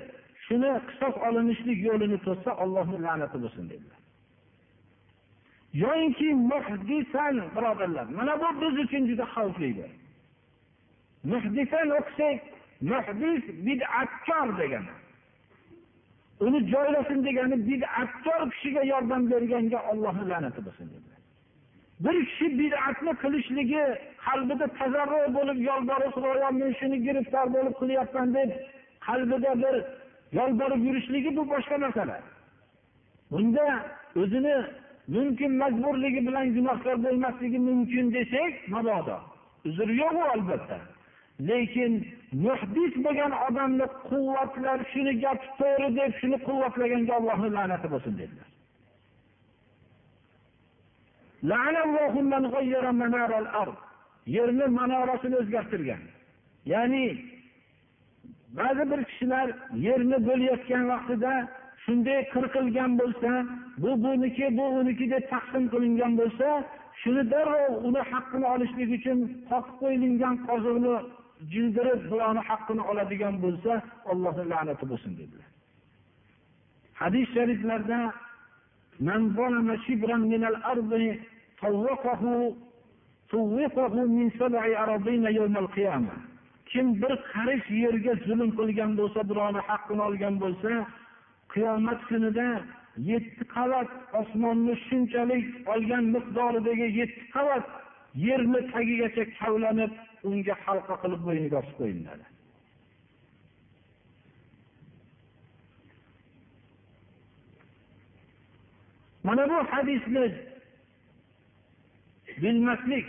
shuni qisos olinishlik yo'lini to'ssa allohni la'nati bo'lsin dedilar. Yoinki muhdisan birodarlar mana bu biz uchun juda xavflidir. Muhdisan o'qisak muhdis bid'atkor degani uni joylasin degani bid'atkor kishiga yordam berganga ollohni la'nati bo'lsin dedilar bir kishi bid'atni qilishligi qalbida tazarru bo'lib yolborib xudoyo men shuni giriftor bo'lib qilyapman deb qalbida bir yolborib yurishligi bu boshqa masala. Bunda o'zini mumkin majburligi bilan gunohkor bo'lmasligi mumkin desak mabodo. Uzr yo'q u albatta. Lekin muhdis bo'lgan odamni quvvatlar shuni gapi to'g'ri deb shuni quvvatlaganga allohni la'nati bo'lsin dedilar. Yerni manorasini o'zgartirgan. Ya'ni ba'zi bir kishilar yerni bo'layotgan vaqtida shunday qirqilgan bo'lsa bu buniki bu uniki deb taqsim qilingan bo'lsa shuni darrov uni haqqini olishlik uchun qoqib qo'yilgan qoziqni jindirib birovni haqqini oladigan bo'lsa ollohni la'nati bo'lsin dedilar. Hadis shariflarda kim bir qarish yerga zulm qilgan bo'lsa birovni haqqini olgan bo'lsa qiyomat kunida yetti qavat osmonni shunchalik olgan miqdoridagi yetti qavat yerni tagigacha kavlanib unga halqa qilib bo'yniga osib qo'yiladi mana bu hadisni bilmaslik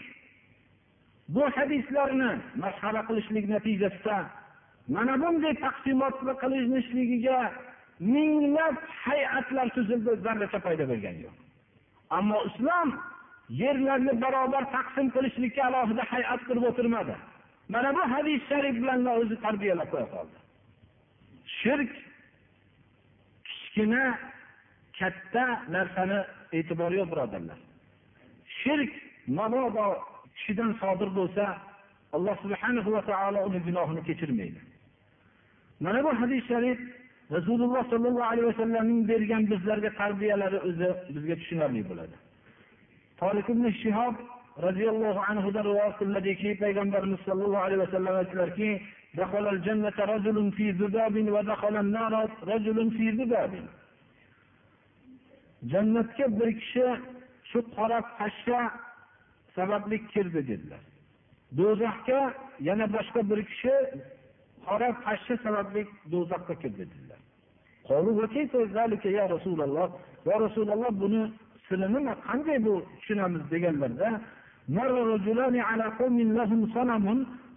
bu hadislarni masxara qilishlik natijasida mana bunday taqsimotni qilinishligiga minglab hay'atlar tuzildi zarracha foyda bo'lgani yo'q. Ammo islom yerlarni barobar taqsim qilishlikka alohida hay'at qilib o'tirmadi. Mana bu hadis sharif bilan o'zi tarbiyalab qo'ya qoldi shirk kichkina katta narsani e'tibori yo'q birodarlar. Shirk mabodo kishidan sodir bo'lsa alloh subhanahu va taolo uni gunohini kechirmaydi. Mana bu hadis sharif rasululloh sollallohu alayhi vasallamning bergan bizlarga tarbiyalari o'zi bizga tushunarli bo'ladi. tolik ibn shihob roziyallohu anhudan rivoyat qilinadiki payg'ambarimiz sollallohu alayhi vasallam aytdilarki دخل الجنة رجل في ذباب ودخل النار رجل في ذباب jannatga bir kishi shu qora pashsha sababli kirdi dedilar do'zaxga yana boshqa bir kishi qora pashsha sababli do'zaxga kirdi dedilar ya rasululloh yo rasululloh buni siri nima qanday bu tushunamiz deganlarda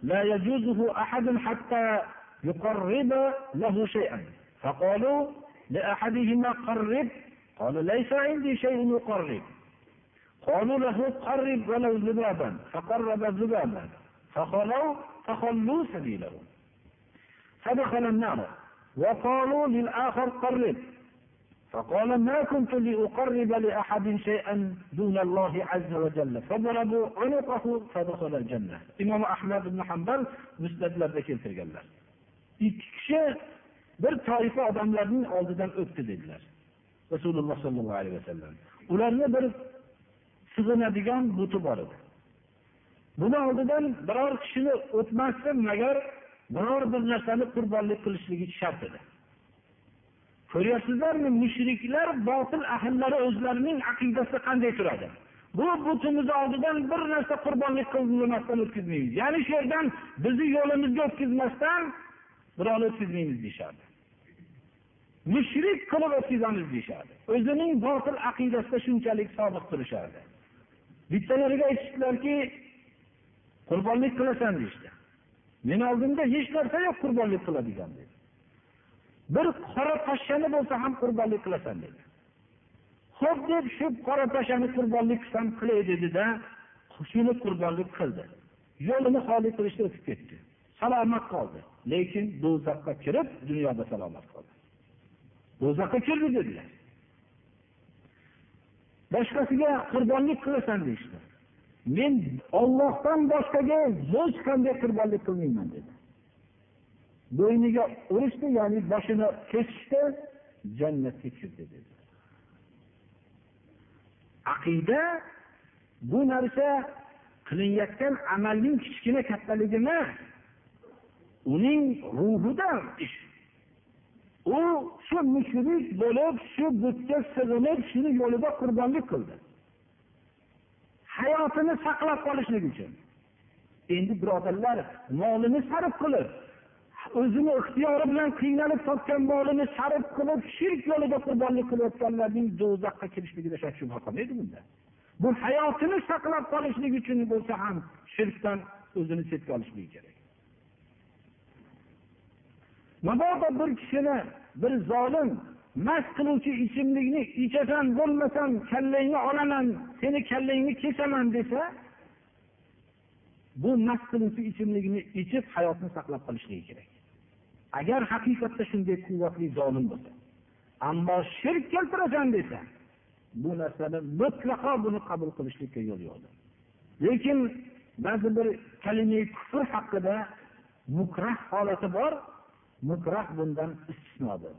لا يجوزه أحد حتى يقرب له شيئا فقالوا لأحدهما قرب قال ليس عندي شيء يقرب قالوا له قرب ولو ذبابا فقرب ذبابا فخلوا فخلوا سبيله فدخل النار وقالوا للآخر قرب فقال ما كنت لأقرب لأحد شيئا دون الله عز وجل فضربوا عنقه فدخل الجنة إمام أحمد بن حنبل musnadlarda keltirganlar ikki kishi bir toifa odamlarning oldidan o'tdi dedilar rasululloh sollallohu alayhi vasallam ularni bir sig'inadigan buti bor edi buni oldidan biror kishini o'tmasdan magar biror bir narsani qurbonlik qilishligi shart edi ko'ryapsizlarmi? Mushriklar botil ahllari o'zlarining aqidasida qanday turadi? Bu butimizni oldidan bir narsa qurbonlik qilmasdan o'tkazmaymiz. Ya'ni shu yerdan bizni yo'limizga o'tkazmasdan birovni o'tkazmaymiz deyishardi mushrik qilib o'tkazamiz deyishardi o'zining botil aqidasida shunchalik sodiq turishardi bittalariga aytishdilarki qurbonlik qilasan deyishdi. Meni oldimda hech narsa yo'q qurbonlik qiladigan dedi. Bir qora pashshani bo'lsa ham qurbonlik qilasan dedi. Ho'p deb shu qora pashshani qurbonlik qilsam qilay dedida shuni qurbonlik qildi. Yo'lini xoli qilishda o'tib ketdi. Salomat qoldi. Lekin do'zaxga kirib dunyoda salomat qoldi. Do'zaxga kirdi dedilar. Boshqasiga qurbonlik qilasan deyishdi. Men ollohdan boshqaga hech qanday qurbonlik qilmayman dedi. Bo'yniga urishdi ya'ni boshini kesishdi jannatga kirdi dedi. Aqida bu narsa qilinayotgan amalning kichkina kattaligi emas uning ruhida ish. U shu mushrik bo'lib shu butga sig'inib shuni yo'lida qurbonlik qildi. Hayotini saqlab qolishlik uchun. Endi birodarlar molini sarf qilib o'zini ixtiyori bilan qiynalib topgan molini sarf qilib shirk yo'lida qurbonlik qilayotganlarning do'zaxga kirishligida shak shubha qolmaydi bunda. Bu hayotini saqlab qolishlik uchun bo'lsa ham shirkdan o'zini chetga olishligi kerak. Mabodo bir kishini bir zolim mast qiluvchi ichimlikni ichasan bo'lmasam kallangni olaman seni kallangni kesaman desa bu mast qiluvchi ichimlikni ichib hayotni saqlab qolishligi kerak. Agar haqiqatda shunday quvvatli zolim bo'lsa ammo shirk keltirasan desa bu narsani mutlaqo buni qabul qilishlikka yo'l yo'qdir lekin ba'zi bir kalima kufr haqida mukrah holati bor mukrah bundan istisnodir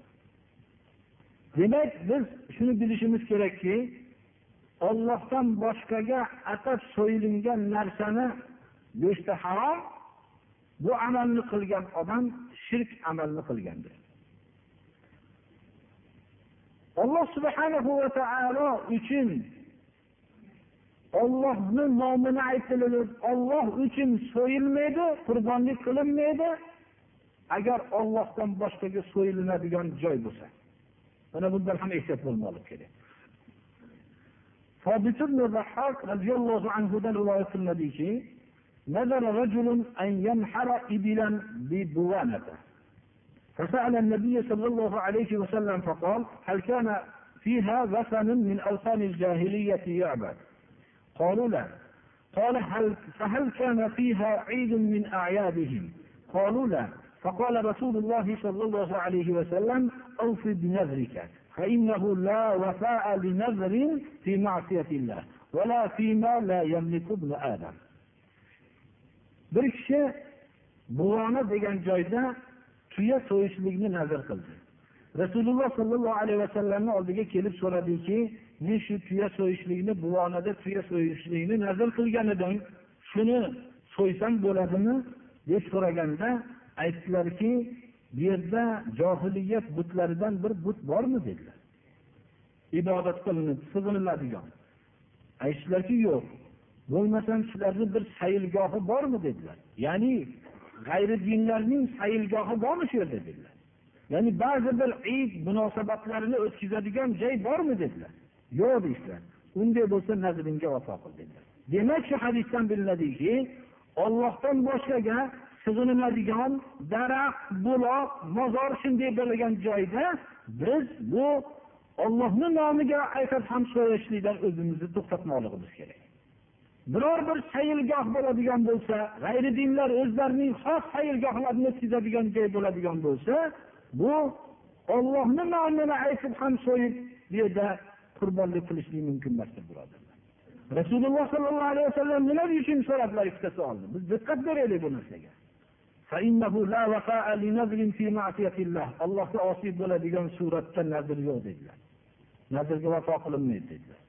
demak biz shuni bilishimiz kerakki ollohdan boshqaga atab so'yilingan narsani go'shti harom bu amalni qilgan odam shirk amalni qilgandir. Alloh subhanahu va taolo uchun ollohni nomini aytilib olloh uchun so'yilmaydi qurbonlik qilinmaydi. Agar ollohdan boshqaga so'yilinadigan joy bo'lsa mana bundan ham ehtiyot bo'lmoqlik kerak roziyallohu anhudan rivoyat qilinadiki نذر رجل أن ينحر إبلا ببوانة فسأل النبي صلى الله عليه وسلم فقال هل كان فيها وثن من أوثان الجاهلية يعبد قالوا لا. قال هل فهل كان فيها عيد من أعيادهم؟ قالوا لا. فقال رسول الله صلى الله عليه وسلم أوف بنذرك فإنه لا وفاء لنذر في معصية الله ولا فيما لا يملك ابن آدم. Bir kishi buvona degan joyda tuya so'yishlikni nazr qildi. Rasululloh sollallohu alayhi vasallamni oldiga kelib so'radiki men shu tuya so'yishlikni buvonada tuya so'yishlikni nazr qilgan edim. Shuni so'ysam bo'ladimi? deb so'raganda aytdilarki bu yerda johiliyat butlaridan bir but bormi? dedilar. Ibodat qilinib sig'iniladigan. Aytishdilarki yo'q. Bo'lmasam sizlarni bir sayilgohi bormi dedilar. Ya'ni g'ayri dinlarning sayilgohi bormi shu yerda dedilar. Ya'ni ba'zi bir id munosabatlarini o'tkazadigan joy bormi dedilar. Yo'q deyishdilar. Unday bo'lsa nazringga vafo qil dedilar. Demak shu hadisdan bilinadiki ollohdan boshqaga sig'iniladigan daraxt buloq mozor shunday bo'lgan joyda biz bu ollohni nomiga aytib ham so'rashlikdan o'zimizni to'xtatmoqligimiz kerak. Biror bir sayilgoh bo'ladigan bo'lsa g'ayri dinlar o'zlarining xos sayilgohlarini o'tkazadigan joy bo'ladigan bo'lsa bu ollohni nomini aytib ham so'yib bu yerda qurbonlik qilishlik mumkin emas deb birodarlar rasululloh sollallohu alayhi vasallam nima uchun so'radilar ikkitasi oldi? Biz diqqat beraylik bu narsaga. Allohga osiy bo'ladigan suratda nazr yo'q dedilar. Nazrga vafo qilinmaydi dedilar.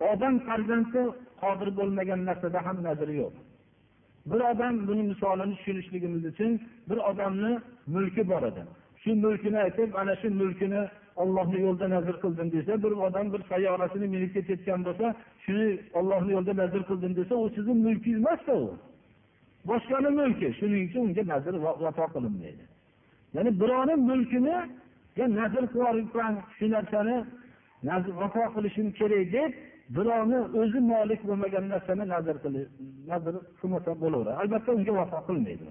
Odam farzandi qodir bo'lmagan narsada ham nazri yo'q. Bir odam buni misolini tushunishligimiz uchun bir odamni mulki bor edi. Shu mulkini aytib ana shu mulkini ollohni yo'lida nazr qildim desa bir odam bir sayyorasini minib ketayotgan bo'lsa shuni ollohni yo'lida nazr qildim desa u sizni mulkingiz emasda u. Boshqani mulki shuning uchun unga nazr vafo qilinmaydi. Ya'ni birovni mulkini nazr qilib shu narsani vafo qilishim kerak deb birovni o'zi molik bo'lmagan narsani nazr nazr qilmasa bo'laveradi. Albatta unga vafo qilmaydi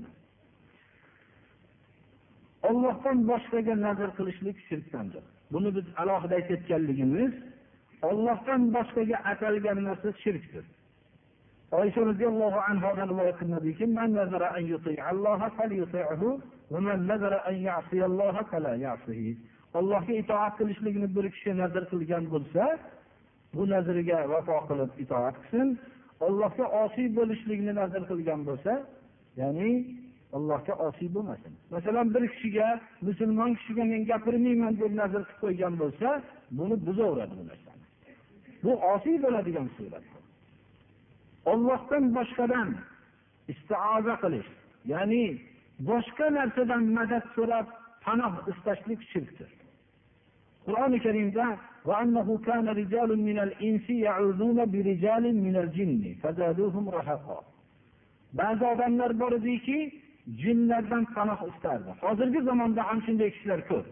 ollohdan boshqaga nazr qilishlik shirkdandir. Buni biz alohida aytib o'tganligimiz ollohdan boshqaga atalgan narsa shirkdir. Oysha roziyallohu anhudan rivoyat qilinadiki man nazara an yuti'alloha falyuti'hu va man nazara an ya'siyalloha fala ya'sihi. Allohga itoat qilishlikni bir kishi nazr qilgan bo'lsa bu nazriga vafo qilib itoat qilsin. Ollohga osiy bo'lishlikni nazr qilgan bo'lsa ya'ni allohga osiy bo'lmasin. Masalan bir kishiga musulmon kishiga men gapirmayman deb nazr qilib qo'ygan bo'lsa buni buzaveradi bu narsani. Bu osiy bo'ladigan surat. Ollohdan boshqadan istioza qilish ya'ni boshqa narsadan madad so'rab panoh istashlik shirkdir. qur'oni karimda ba'zi odamlar bor ediki jinlardan panoh istardi. Hozirgi zamonda ham shunday kishilar ko'p.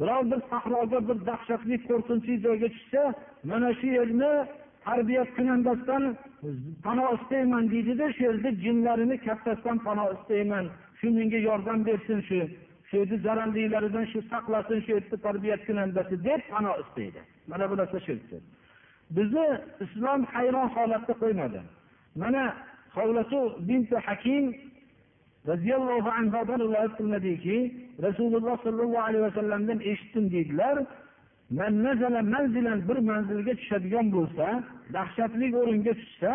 Birov bir sahroga bir dahshatli qo'rqinchli joyga tushsa mana shu yerni tarbiya kunandasidan panoh istayman deydida shu yerda jinlarini kattasidan panoh istayman shu menga yordam bersin shu shu yerni zararlilaridan shu saqlasin shu yerda tarbiyat kunandasi deb pano istaydi. Mana bu narsa shirkdir bizni islom hayron holatda qo'ymadi. Mana hovlatu binti hakim roziyallohu anhudan rivoyat qilinadiki rasululloh sollallohu alayhi vasallamdan eshitdim deydilar bir manzilga tushadigan bo'lsa dahshatli o'ringa tushsa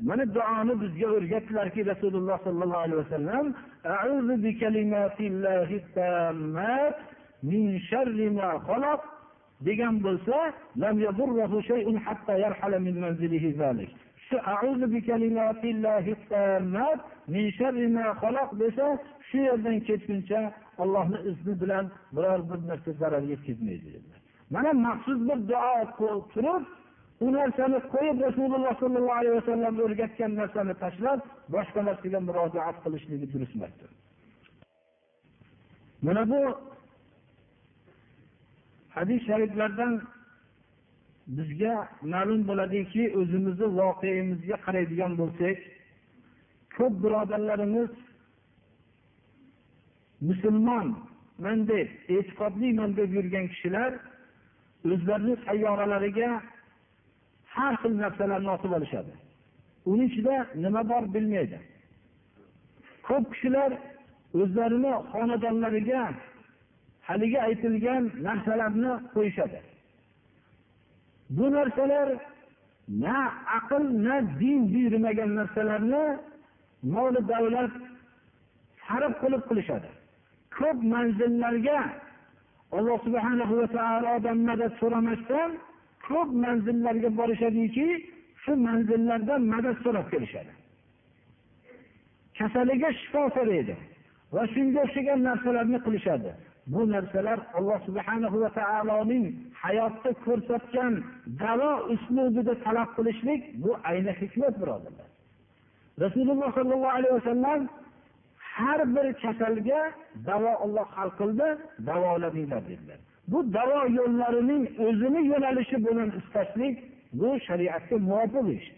mana duoni bizga o'rgatdilarki rasululloh sollallohu alayhi vasallam degan bo'lsa shu a'uzu bi kalimatillahi min sharri ma xalaq desa shu yerdan ketguncha Allohning izni bilan biror bir narsa zarar yetkazmaydi mana maxsus bir duo turib u narsani qo'yib rasululloh sollallohu alayhi vasallam o'rgatgan narsani tashlab boshqa narsaga murojaat qilishligi durust emasdir mana bu hadis shariflardan bizga ma'lum bo'ladiki o'zimizni voqeimizga qaraydigan bo'lsak ko'p birodarlarimiz musulmonman deb e'tiqodliman deb yurgan kishilar o'zlarini sayyoralariga har xil narsalarni osib olishadi. Uni ichida nima bor bilmaydi. Ko'p kishilar o'zlarini xonadonlariga haligi aytilgan narsalarni qo'yishadi. Bu narsalar na aql na din buyurmagan narsalarni moli davlat sarf qilib qilishadi. Ko'p manzillarga alloh subhanahu va taolodan madad so'ramasdan ko'p manzillarga borishadiki shu manzillardan madad so'rab kelishadi. Kasaliga shifo so'raydi va shunga o'xshagan narsalarni qilishadi. Bu narsalar alloh subhanahu va taoloning hayotda ko'rsatgan davo uslubida talab qilishlik bu ayni hikmat birodarlar. Rasululloh sollallohu alayhi vasallam har bir kasalga davo olloh hal qildi davolaninglar dedilar. Bu davo yo'llarining o'zini yo'nalishi bilan istashlik bu shariatga muvofiq ish.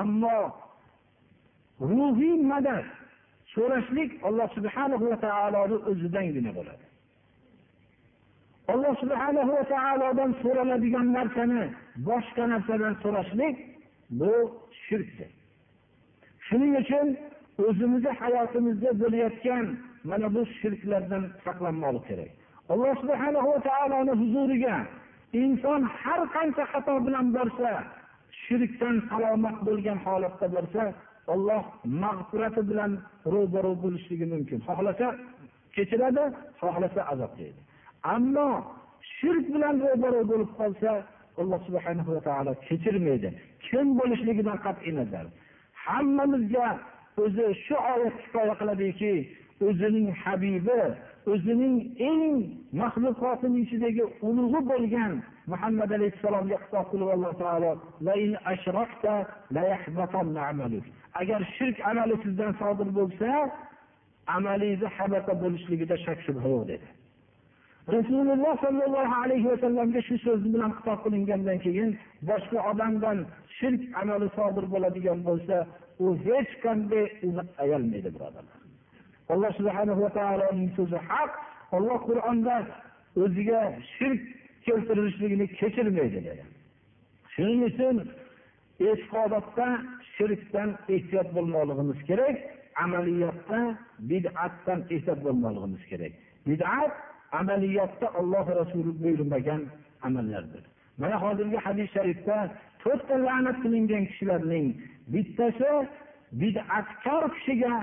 Ammo ruhiy madad so'rashlik alloh subhanahu va taoloni o'zidangina bo'ladi. Alloh subhanahu va taolodan so'raladigan narsani boshqa narsadan so'rashlik bu shirkdir. Shuning uchun o'zimizni hayotimizda bo'layotgan mana bu shirklardan saqlanmoqlik kerak. Alloh subhana va taoloni huzuriga inson har qancha xato bilan borsa shirkdan salomat bo'lgan holatda borsa olloh mag'firati bilan ro'baro bo'lishligi mumkin. Xohlasa kechiradi xohlasa azoblaydi ammo shirk bilan ro'baro bo'lib qolsa alloh subhana va taolo kechirmaydi. Kim bo'lishligidan qat'iy nazar. Hammamizga o'zi shu oyat kifoya qiladiki o'zining habibi o'zining eng maxluqotini ichidagi ulug'i bo'lgan muhammad alayhissalomga xitob qilib alloh taolo agar shirk amali sizdan sodir bo'lsa amalingizni habata bo'lishligida shak shubha yo'q dedi. Rasululloh sollallohu alayhi vasallamga shu so'z bilan xitob qilingandan keyin boshqa odamdan shirk amali sodir bo'ladigan bo'lsa u hech qanday uni ayolmaydi birodarlar. Alloh subhana va taoloning so'zi haq olloh qur'onda o'ziga shirk keltirilishligini kechirmaydi dedi. Shuning uchun e'tiqodotda shirkdan ehtiyot bo'lmoqligimiz kerak amaliyotda bid'atdan ehtiyot bo'lmoqligimiz kerak. Bid'at amaliyotda olloh rasuli buyurmagan amallardir. Mana hozirgi hadis sharifda to'rtta la'nat qilingan kishilarning bittasi bid'atkor kishiga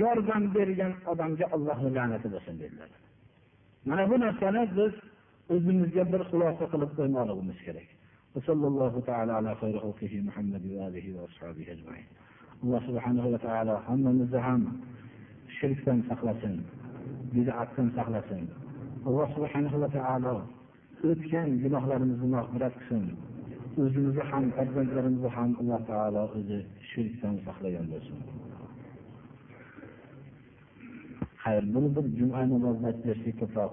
yordam bergan odamga allohni la'nati bo'lsin dedilar. Mana bu narsani biz o'zimizga bir xulosa qilib qo'ymoqligimiz kerak. Alloh subhanahu va taolo hammamizni ham shirkdan saqlasin bid'atdan saqlasin. Alloh subhanahu va taolo o'tgan gunohlarimizni mag'firat qilsin. O'zimizni ham farzandlarimizni ham alloh taolo o'zi shirkdan saqlagan bo'lsin. Xayr buni bir juma namozini aytib bersak ko'proq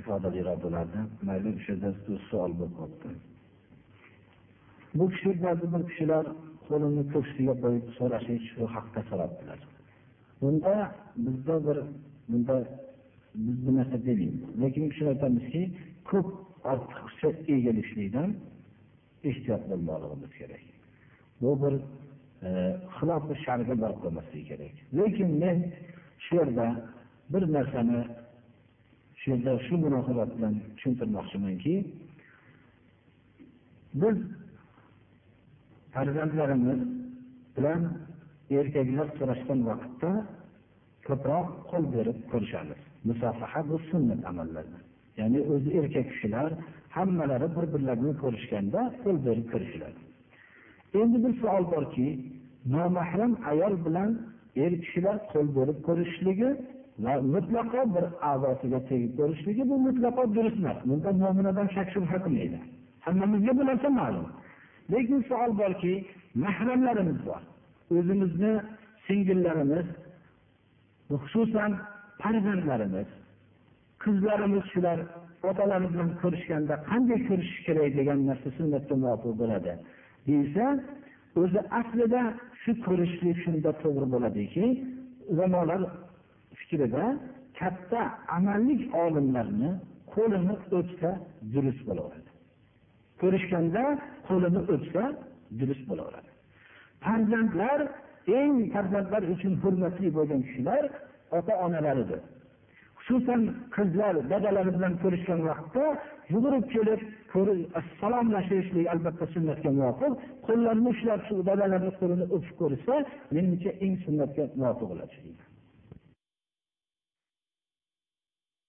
ifodaliroq bo'lardi mayli o'sha yerda savol bo'lib qolibdi. Bu kishi ba'zi bir kishilar qo'lini ko'ksiga qo'yib so'rashlik shu haqda so'rabdilar. Bunda bizda bir bunda biz bu narsa demaymiz lekin shuni kishilar aytamizki ko'p ortiqcha egilishlikdan ehtiyot bo'lmoqligimiz kerak. Bu bir E, xilofi sharga borib qolmasligi kerak. Lekin men shu yerda bir narsani shu yerda shu munosabat bilan tushuntirmoqchimanki biz farzandlarimiz bilan erkaklar so'rashgan vaqtda ko'proq qo'l berib ko'rishamiz. Musofaha bu sunnat amallardan ya'ni o'zi erkak kishilar hammalari bir birlarini ko'rishganda qo'l berib ko'rishiladi endi bir savol borki nomahram ayol bilan er kishilar qo'l berib ko'rishishligi va mutlaqo bir a'zosiga tegib ko'rishligi bu mutlaqo durust emas bunda mo'min odam shak shubha qilmaydi. Hammamizga bu narsa ma'lum. Lekin savol borki mahramlarimiz bor. O'zimizni singillarimiz xususan farzandlarimiz qizlarimiz shular otalari bilan ko'rishganda qanday ko'rishish kerak degan narsa sunnatga muvofiq bo'ladi. Deyilsa o'zi aslida shu ko'rishlik shunda to'g'ri bo'ladiki ulamolar fikrida katta amallik olimlarni qo'lini o'psa durust bo'laveradi. Ko'rishganda qo'lini o'psa durust bo'laveradi. Farzandlar eng farzandlar uchun hurmatli bo'lgan kishilar ota onalaridir xususan qizlar dadalari bilan ko'rishgan vaqtda yugurib kelib salomlashishlik albatta sunnatga muvofiq. Qo'llarini ushlab shu dadalarni qo'lini o'pib ko'rishsa menimcha eng sunnatga muvofiq bo'ladi.